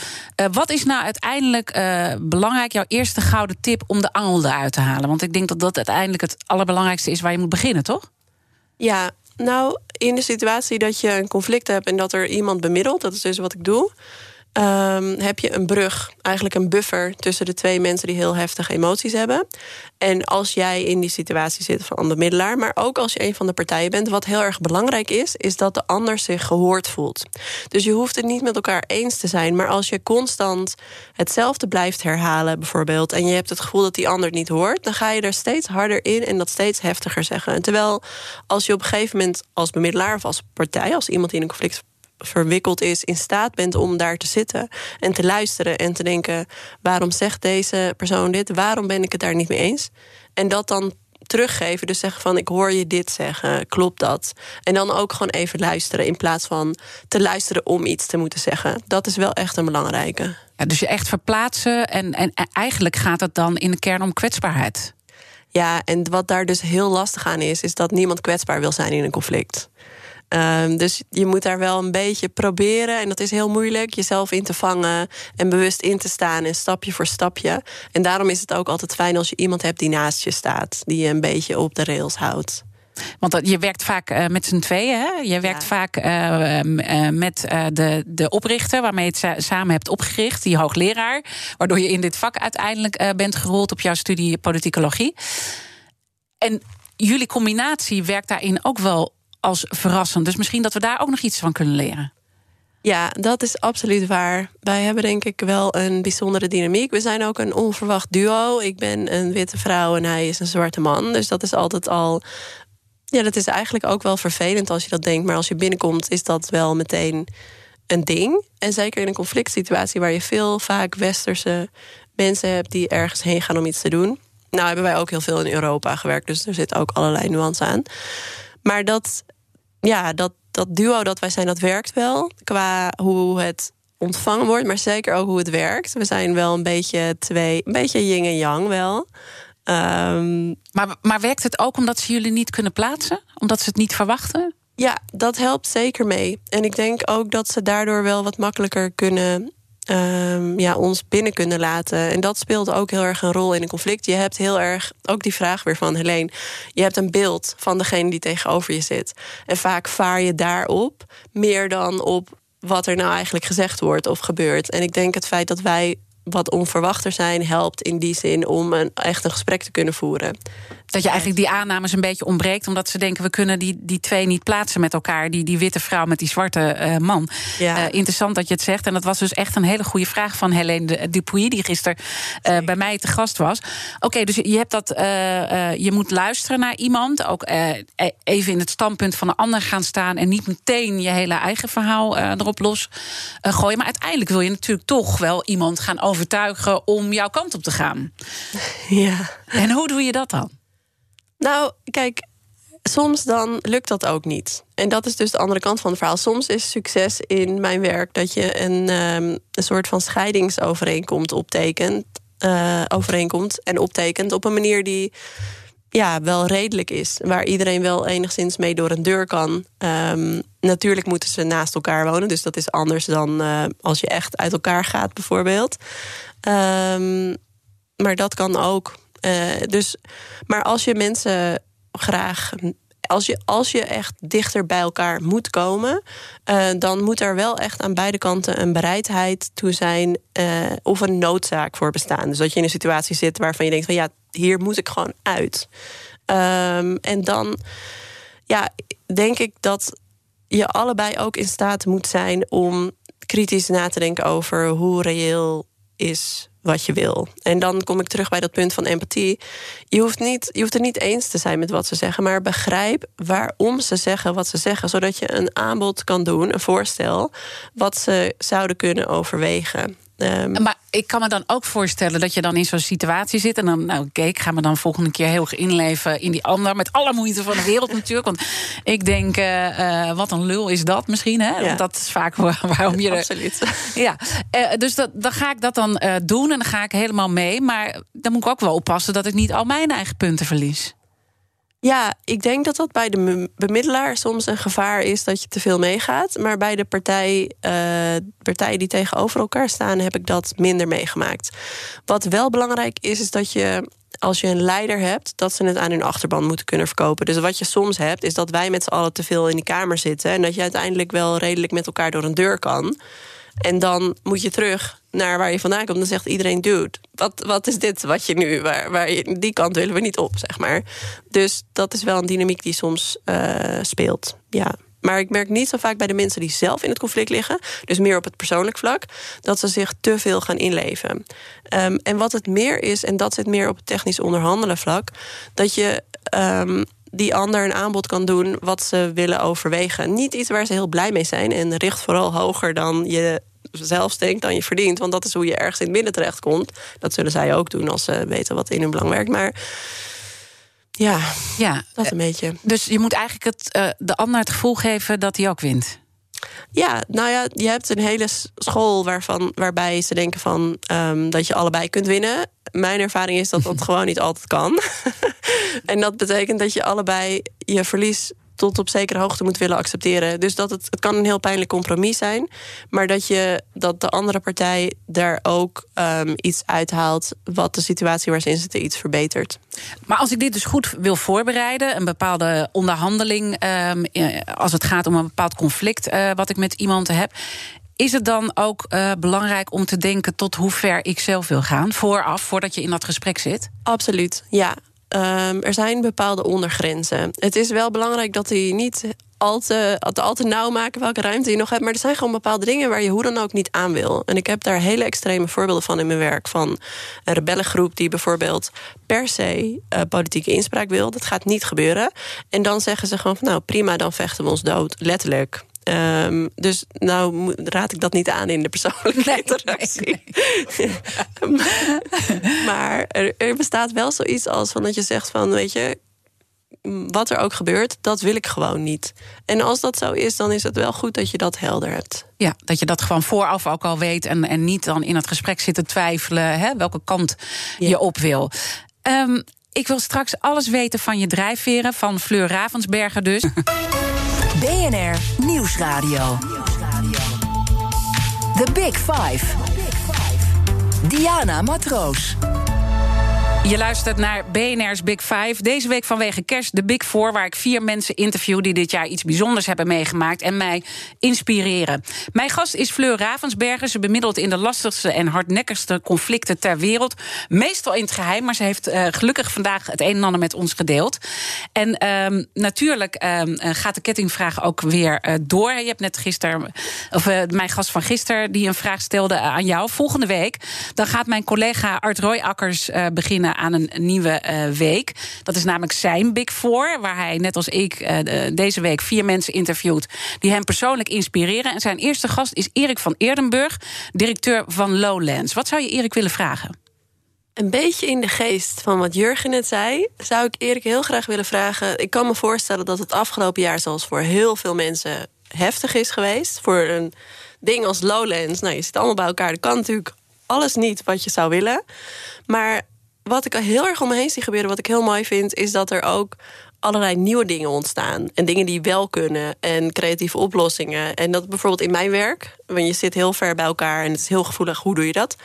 wat is nou uiteindelijk belangrijk, jouw eerste gouden tip om de angel eruit te halen? Want ik denk dat dat uiteindelijk het allerbelangrijkste is waar je moet beginnen, toch? Ja, nou, in de situatie dat je een conflict hebt en dat er iemand bemiddelt, dat is dus wat ik doe, um, heb je een brug, eigenlijk een buffer tussen de twee mensen die heel heftige emoties hebben. En als jij in die situatie zit van bemiddelaar, maar ook als je een van de partijen bent, wat heel erg belangrijk is, is dat de ander zich gehoord voelt. Dus je hoeft het niet met elkaar eens te zijn, maar als je constant hetzelfde blijft herhalen, bijvoorbeeld, en je hebt het gevoel dat die ander het niet hoort, dan ga je er steeds harder in en dat steeds heftiger zeggen. terwijl als je op een gegeven moment als bemiddelaar of als partij, als iemand die in een conflict verwikkeld is, in staat bent om daar te zitten en te luisteren en te denken: waarom zegt deze persoon dit? Waarom ben ik het daar niet mee eens? En dat dan teruggeven, dus zeggen van ik hoor je dit zeggen, klopt dat? En dan ook gewoon even luisteren in plaats van te luisteren om iets te moeten zeggen. Dat is wel echt een belangrijke. Ja, dus je echt verplaatsen en, en eigenlijk gaat het dan in de kern om kwetsbaarheid. Ja, en wat daar dus heel lastig aan is, is dat niemand kwetsbaar wil zijn in een conflict. Um, dus je moet daar wel een beetje proberen. En dat is heel moeilijk. Jezelf in te vangen en bewust in te staan. En stapje voor stapje. En daarom is het ook altijd fijn als je iemand hebt die naast je staat. Die je een beetje op de rails houdt. Want je werkt vaak uh, met z'n tweeën. Hè? Je werkt vaak uh, uh, met de, de oprichter waarmee je het samen hebt opgericht, die hoogleraar. Waardoor je in dit vak uiteindelijk bent gerold op jouw studie politicologie. En jullie combinatie werkt daarin ook wel als verrassend. Dus misschien dat we daar ook nog iets van kunnen leren. Ja, dat is absoluut waar. Wij hebben denk ik wel een bijzondere dynamiek. We zijn ook een onverwacht duo. Ik ben een witte vrouw en hij is een zwarte man. Dus dat is altijd al. Ja, dat is eigenlijk ook wel vervelend als je dat denkt. Maar als je binnenkomt, is dat wel meteen een ding. En zeker in een conflict situatie waar je veel vaak westerse mensen hebt die ergens heen gaan om iets te doen. Nou hebben wij ook heel veel in Europa gewerkt, dus er zit ook allerlei nuance aan. Maar dat, ja, dat, dat duo dat wij zijn, dat werkt wel. Qua hoe het ontvangen wordt, maar zeker ook hoe het werkt. We zijn wel een beetje twee, een beetje yin en yang wel. Um, maar, maar werkt het ook omdat ze jullie niet kunnen plaatsen? Omdat ze het niet verwachten? Ja, dat helpt zeker mee. En ik denk ook dat ze daardoor wel wat makkelijker kunnen um, ja, ons binnen kunnen laten. En dat speelt ook heel erg een rol in een conflict. Je hebt heel erg ook die vraag weer van Helene. Je hebt een beeld van degene die tegenover je zit. En vaak vaar je daarop meer dan op wat er nou eigenlijk gezegd wordt of gebeurt. En ik denk het feit dat wij wat onverwachter zijn, helpt in die zin om een, echt een gesprek te kunnen voeren. Dat je eigenlijk die aannames een beetje ontbreekt, omdat ze denken: we kunnen die, die twee niet plaatsen met elkaar. Die, die witte vrouw met die zwarte uh, man. Ja. Uh, interessant dat je het zegt. En dat was dus echt een hele goede vraag van Helene Dupuy, die gisteren uh, bij mij te gast was. Oké, okay, dus je hebt dat. je moet luisteren naar iemand. Ook even in het standpunt van een ander gaan staan. En niet meteen je hele eigen verhaal erop los gooien. Maar uiteindelijk wil je natuurlijk toch wel iemand gaan overtuigen om jouw kant op te gaan. Ja. En hoe doe je dat dan? Nou, kijk, soms dan lukt dat ook niet. En dat is dus de andere kant van het verhaal. Soms is succes in mijn werk dat je een, um, een soort van scheidingsovereenkomst optekent. Uh, overeenkomt en optekent op een manier die ja, wel redelijk is. Waar iedereen wel enigszins mee door een deur kan. Um, natuurlijk moeten ze naast elkaar wonen. Dus dat is anders dan uh, als je echt uit elkaar gaat, bijvoorbeeld. Um, maar dat kan ook. Uh, dus, maar als je mensen graag. Als je, als je echt dichter bij elkaar moet komen, uh, dan moet er wel echt aan beide kanten een bereidheid toe zijn uh, of een noodzaak voor bestaan. Dus dat je in een situatie zit waarvan je denkt van ja, hier moet ik gewoon uit. Um, en dan ja, denk ik dat je allebei ook in staat moet zijn om kritisch na te denken over hoe reëel is wat je wil. En dan kom ik terug bij dat punt van empathie. Je hoeft, niet, je hoeft het niet eens te zijn met wat ze zeggen, maar begrijp waarom ze zeggen wat ze zeggen, zodat je een aanbod kan doen, een voorstel, wat ze zouden kunnen overwegen. Um, maar ik kan me dan ook voorstellen dat je dan in zo'n situatie zit. En dan, nou, oké, ik ga me dan volgende keer heel erg inleven in die ander. Met alle moeite van de wereld natuurlijk. Want ik denk, uh, wat een lul is dat misschien. Hè? Ja. Want dat is vaak waarom je. Absoluut. Ja, uh, dus dat, dan ga ik dat dan doen en dan ga ik helemaal mee. Maar dan moet ik ook wel oppassen dat ik niet al mijn eigen punten verlies. Ja, ik denk dat dat bij de bemiddelaar soms een gevaar is dat je te veel meegaat. Maar bij de partij, uh, partijen die tegenover elkaar staan, heb ik dat minder meegemaakt. Wat wel belangrijk is, is dat je als je een leider hebt, dat ze het aan hun achterban moeten kunnen verkopen. Dus wat je soms hebt, is dat wij met z'n allen te veel in die kamer zitten. En dat je uiteindelijk wel redelijk met elkaar door een deur kan. En dan moet je terug naar waar je vandaan komt. Dan zegt iedereen, dude, wat, wat is dit wat je nu... Waar, waar je, die kant willen we niet op, zeg maar. Dus dat is wel een dynamiek die soms uh, speelt, ja. Maar ik merk niet zo vaak bij de mensen die zelf in het conflict liggen... dus meer op het persoonlijk vlak... dat ze zich te veel gaan inleven. Um, en wat het meer is, en dat zit meer op het technisch onderhandelen vlak... dat je... Um, die ander een aanbod kan doen wat ze willen overwegen. Niet iets waar ze heel blij mee zijn en richt vooral hoger dan je zelf denkt dan je verdient. Want dat is hoe je ergens in het midden terechtkomt. Dat zullen zij ook doen als ze weten wat in hun belang werkt. Maar ja, ja dat een beetje. Dus je moet eigenlijk het, uh, de ander het gevoel geven dat hij ook wint. Ja, nou ja, je hebt een hele school waarvan, waarbij ze denken van um, dat je allebei kunt winnen. Mijn ervaring is dat dat gewoon niet altijd kan. en dat betekent dat je allebei je verlies tot op zekere hoogte moet willen accepteren. Dus dat het, het kan een heel pijnlijk compromis zijn. Maar dat, je, dat de andere partij daar ook um, iets uithaalt. wat de situatie waar ze in zitten iets verbetert. Maar als ik dit dus goed wil voorbereiden, een bepaalde onderhandeling. Um, als het gaat om een bepaald conflict uh, wat ik met iemand heb. Is het dan ook uh, belangrijk om te denken tot hoe ver ik zelf wil gaan? Vooraf, voordat je in dat gesprek zit? Absoluut, ja. Um, er zijn bepaalde ondergrenzen. Het is wel belangrijk dat die niet al te, nauw maken welke ruimte je nog hebt. Maar er zijn gewoon bepaalde dingen waar je hoe dan ook niet aan wil. En ik heb daar hele extreme voorbeelden van in mijn werk. Van een rebellengroep die bijvoorbeeld per se uh, politieke inspraak wil. Dat gaat niet gebeuren. En dan zeggen ze gewoon van nou prima, dan vechten we ons dood. Letterlijk. Um, dus nou raad ik dat niet aan in de persoonlijke interactie. maar er, er, bestaat wel zoiets als van dat je zegt van weet je, wat er ook gebeurt, dat wil ik gewoon niet. En als dat zo is, dan is het wel goed dat je dat helder hebt. Ja, dat je dat gewoon vooraf ook al weet en, en niet dan in het gesprek zitten twijfelen hè, welke kant je op wil. Um, ik wil straks alles weten van je drijfveren, van Fleur Ravensberger dus. BNR Nieuwsradio. The Big Five. Diana Matroos. Je luistert naar BNR's Big Five. Deze week vanwege kerst de Big Four... waar ik vier mensen interview die dit jaar iets bijzonders hebben meegemaakt... en mij inspireren. Mijn gast is Fleur Ravensberger. Ze bemiddelt in de lastigste en hardnekkigste conflicten ter wereld. Meestal in het geheim, maar ze heeft uh, gelukkig vandaag... het een en ander met ons gedeeld. En uh, natuurlijk uh, gaat de kettingvraag ook weer uh, door. Je hebt net gisteren, of mijn gast van gisteren... die een vraag stelde aan jou. Volgende week dan gaat mijn collega Art Royakkers beginnen aan een nieuwe uh, week. Dat is namelijk zijn Big Four, waar hij net als ik uh, deze week vier mensen interviewt die hem persoonlijk inspireren. En zijn eerste gast is Erik van Eerdenburg, directeur van Lowlands. Wat zou je Erik willen vragen? Een beetje in de geest van wat Jurgen net zei, zou ik Erik heel graag willen vragen. Ik kan me voorstellen dat het afgelopen jaar, zoals voor heel veel mensen, heftig is geweest. Voor een ding als Lowlands. Nou, je zit allemaal bij elkaar. Dat kan natuurlijk alles niet wat je zou willen. Maar wat ik heel erg om me heen zie gebeuren, wat ik heel mooi vind, is dat er ook allerlei nieuwe dingen ontstaan. En dingen die wel kunnen. En creatieve oplossingen. En dat bijvoorbeeld in mijn werk. Want je zit heel ver bij elkaar en het is heel gevoelig. Hoe doe je dat?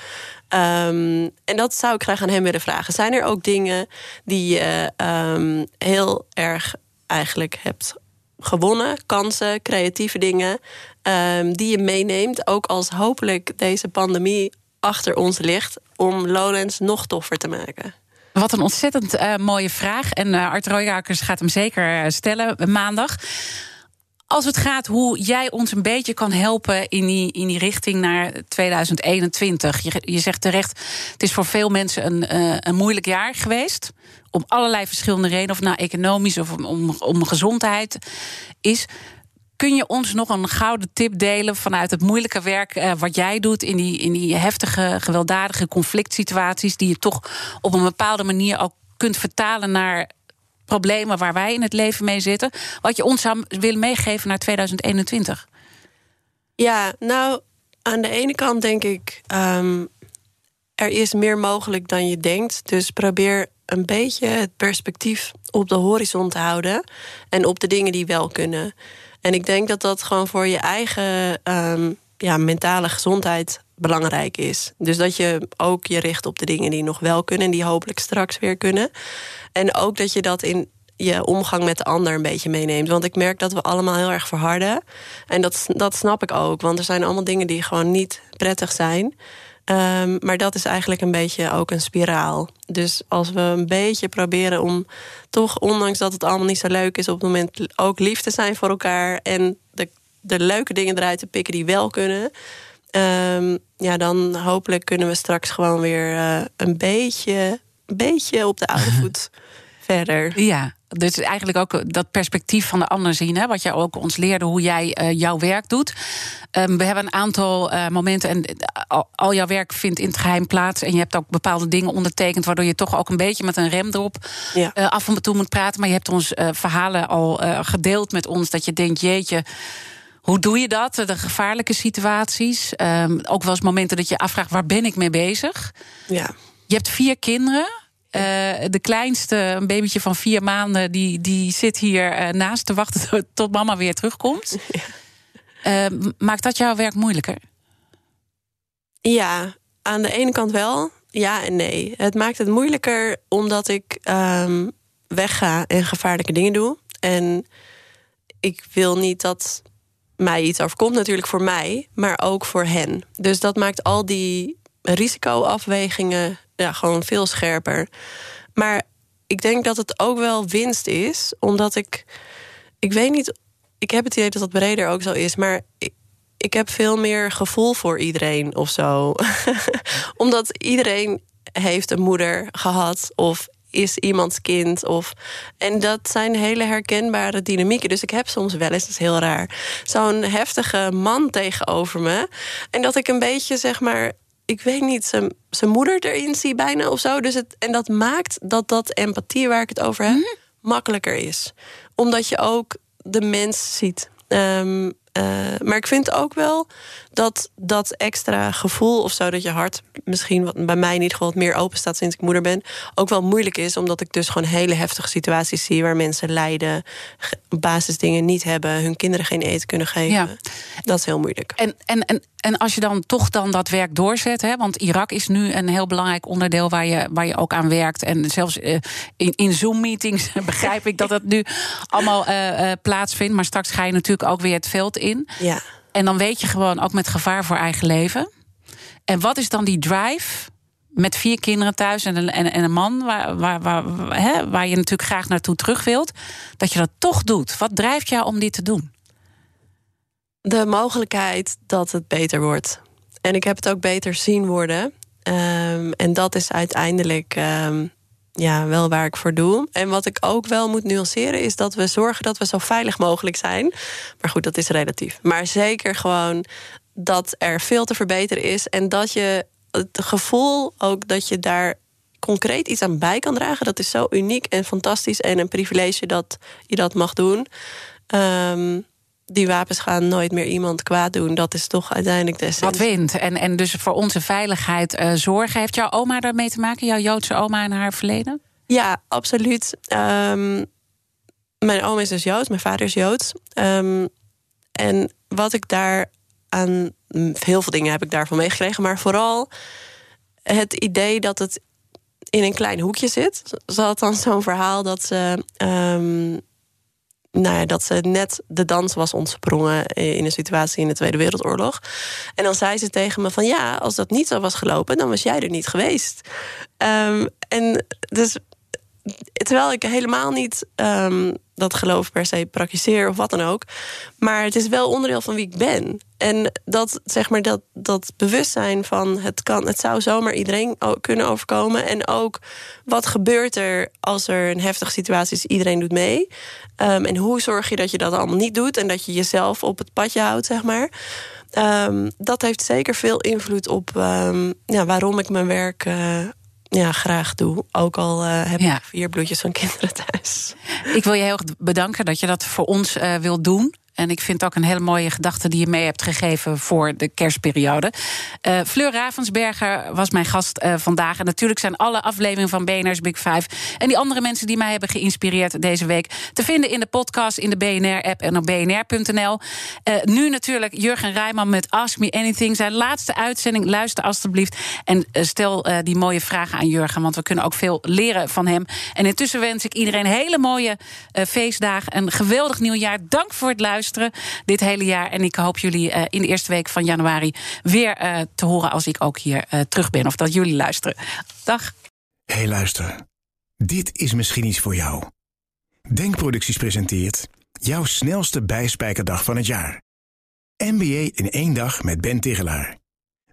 Um, en dat zou ik graag aan hem willen vragen. Zijn er ook dingen die je um, heel erg eigenlijk hebt gewonnen? Kansen, creatieve dingen. Um, die je meeneemt. Ook als hopelijk deze pandemie achter ons ligt om Lowlands nog toffer te maken? Wat een ontzettend uh, mooie vraag. En uh, Art Royakkers gaat hem zeker eh, stellen maandag. Als het gaat hoe jij ons een beetje kan helpen in die, in die richting naar 2021. Je, je zegt terecht, het is voor veel mensen een, een moeilijk jaar geweest. Om allerlei verschillende redenen, of nou economisch of om, om, om gezondheid is. Kun je ons nog een gouden tip delen vanuit het moeilijke werk uh, wat jij doet in die, in die heftige, gewelddadige conflict situaties, die je toch op een bepaalde manier ook kunt vertalen naar problemen waar wij in het leven mee zitten? Wat je ons zou willen meegeven naar 2021? Ja, nou, aan de ene kant denk ik, um, er is meer mogelijk dan je denkt. Dus probeer een beetje het perspectief op de horizon te houden en op de dingen die wel kunnen. En ik denk dat dat gewoon voor je eigen um, ja, mentale gezondheid belangrijk is. Dus dat je ook je richt op de dingen die nog wel kunnen... en die hopelijk straks weer kunnen. En ook dat je dat in je omgang met de ander een beetje meeneemt. Want ik merk dat we allemaal heel erg verharden. En dat, dat snap ik ook. Want er zijn allemaal dingen die gewoon niet prettig zijn. Um, maar dat is eigenlijk een beetje ook een spiraal. Dus als we een beetje proberen om toch, ondanks dat het allemaal niet zo leuk is, op het moment ook lief te zijn voor elkaar en de, de leuke dingen eruit te pikken die wel kunnen. Um, ja, dan hopelijk kunnen we straks gewoon weer uh, een beetje, beetje op de oude voet verder. Ja, dus eigenlijk ook dat perspectief van de ander zien. Hè, wat jij ook ons leerde, hoe jij uh, jouw werk doet. Um, we hebben een aantal uh, momenten en al, al, jouw werk vindt in het geheim plaats. En je hebt ook bepaalde dingen ondertekend, waardoor je toch ook een beetje met een rem erop ja. uh, af en toe moet praten. Maar je hebt ons verhalen al gedeeld met ons dat je denkt, jeetje. Hoe doe je dat? De gevaarlijke situaties. Um, ook wel eens momenten dat je afvraagt: waar ben ik mee bezig? Ja. Je hebt vier kinderen. Uh, de kleinste, een babytje van vier maanden, die, die zit hier uh, naast te wachten tot mama weer terugkomt. Ja. Uh, maakt dat jouw werk moeilijker? Ja, aan de ene kant wel. Ja en nee. Het maakt het moeilijker omdat ik um, wegga en gevaarlijke dingen doe. En ik wil niet dat mij iets overkomt, natuurlijk voor mij, maar ook voor hen. Dus dat maakt al die risicoafwegingen ja, gewoon veel scherper. Maar ik denk dat het ook wel winst is, omdat ik. Ik weet niet. ik heb het idee dat dat breder ook zo is. Maar ik, ik heb veel meer gevoel voor iedereen of zo. Omdat iedereen heeft een moeder gehad of is iemands kind. Of, en dat zijn hele herkenbare dynamieken. Dus ik heb soms wel eens, dat is heel raar, zo'n heftige man tegenover me. En dat ik een beetje, zeg maar, ik weet niet, zijn, zijn moeder erin zie bijna of zo. Dus het, en dat maakt dat dat empathie waar ik het over heb, mhm. makkelijker is. Omdat je ook de mens ziet. Um, uh, maar ik vind ook wel dat dat extra gevoel of zo, dat je hart misschien, wat bij mij in ieder geval wat meer open staat sinds ik moeder ben, ook wel moeilijk is, omdat ik dus gewoon hele heftige situaties zie waar mensen lijden, basisdingen niet hebben, hun kinderen geen eten kunnen geven. Ja. Dat is heel moeilijk. En, en, en, en als je dan toch dan dat werk doorzet, hè, want Irak is nu een heel belangrijk onderdeel waar je, waar je ook aan werkt. En zelfs uh, in, in Zoom-meetings begrijp ik dat het nu allemaal uh, plaatsvindt. Maar straks ga je natuurlijk ook weer het veld in. Ja. En dan weet je gewoon ook met gevaar voor eigen leven. En wat is dan die drive met vier kinderen thuis en een, en, en een man waar, waar, waar, hè, waar je natuurlijk graag naartoe terug wilt, dat je dat toch doet? Wat drijft jou om dit te doen? De mogelijkheid dat het beter wordt. En ik heb het ook beter zien worden. Um, en dat is uiteindelijk um, ja, wel waar ik voor doe. En wat ik ook wel moet nuanceren is dat we zorgen dat we zo veilig mogelijk zijn. Maar goed, dat is relatief. Maar zeker gewoon dat er veel te verbeteren is en dat je het gevoel ook dat je daar concreet iets aan bij kan dragen, dat is zo uniek en fantastisch en een privilege dat je dat mag doen. Um, die wapens gaan nooit meer iemand kwaad doen. Dat is toch uiteindelijk de essentie. Wat wint. En, en dus voor onze veiligheid uh, zorgen. Heeft jouw oma daarmee te maken? Jouw Joodse oma en haar verleden? Ja, absoluut. Um, mijn oma is dus Joods, mijn vader is Joods. Um, en wat ik daar aan... Heel veel dingen heb ik daarvan meegekregen. Maar vooral het idee dat het in een klein hoekje zit. Ze had dan zo'n verhaal dat ze... Um, nou ja, dat ze net de dans was ontsprongen in een situatie in de Tweede Wereldoorlog. En dan zei ze tegen me van ja, als dat niet zo was gelopen, dan was jij er niet geweest. Um, en dus terwijl ik helemaal niet um, dat geloof per se praktiseer of wat dan ook. Maar het is wel onderdeel van wie ik ben. En dat, zeg maar, dat, dat bewustzijn van het, kan, het zou zomaar iedereen kunnen overkomen. En ook wat gebeurt er als er een heftige situatie is, iedereen doet mee. Um, en hoe zorg je dat je dat allemaal niet doet en dat je jezelf op het padje houdt, zeg maar. Um, dat heeft zeker veel invloed op ja, waarom ik mijn werk uh, ja, graag doe. Ook al uh, heb ik vier bloedjes van kinderen thuis. Ik wil je heel erg bedanken dat je dat voor ons uh, wilt doen. En ik vind ook een hele mooie gedachte die je mee hebt gegeven voor de kerstperiode. Uh, Fleur Ravensberger was mijn gast uh, vandaag. En natuurlijk zijn alle afleveringen van BNR's Big Five en die andere mensen die mij hebben geïnspireerd deze week te vinden in de podcast, in de BNR-app en op bnr.nl. Uh, nu natuurlijk Jurgen Rijman met Ask Me Anything. Zijn laatste uitzending. Luister alstublieft. En stel die mooie vragen aan Jurgen, want we kunnen ook veel leren van hem. En intussen wens ik iedereen hele mooie feestdagen. Een geweldig nieuwjaar. Dank voor het dit hele jaar. En ik hoop jullie uh, in de eerste week van januari weer uh, te horen als ik ook hier uh, terug ben. Of dat jullie luisteren. Dag. Hey, luister. Dit is misschien iets voor jou. Denkproducties presenteert jouw snelste bijspijkerdag van het jaar. MBA in één dag met Ben Tigelaar.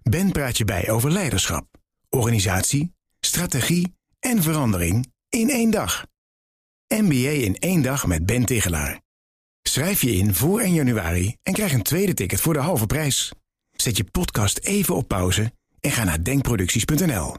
Ben praat je bij over leiderschap, organisatie, strategie en verandering in één dag. MBA in één dag met Ben Tigelaar. Schrijf je in voor 1 januari en krijg een tweede ticket voor de halve prijs. Zet je podcast even op pauze en ga naar denkproducties.nl.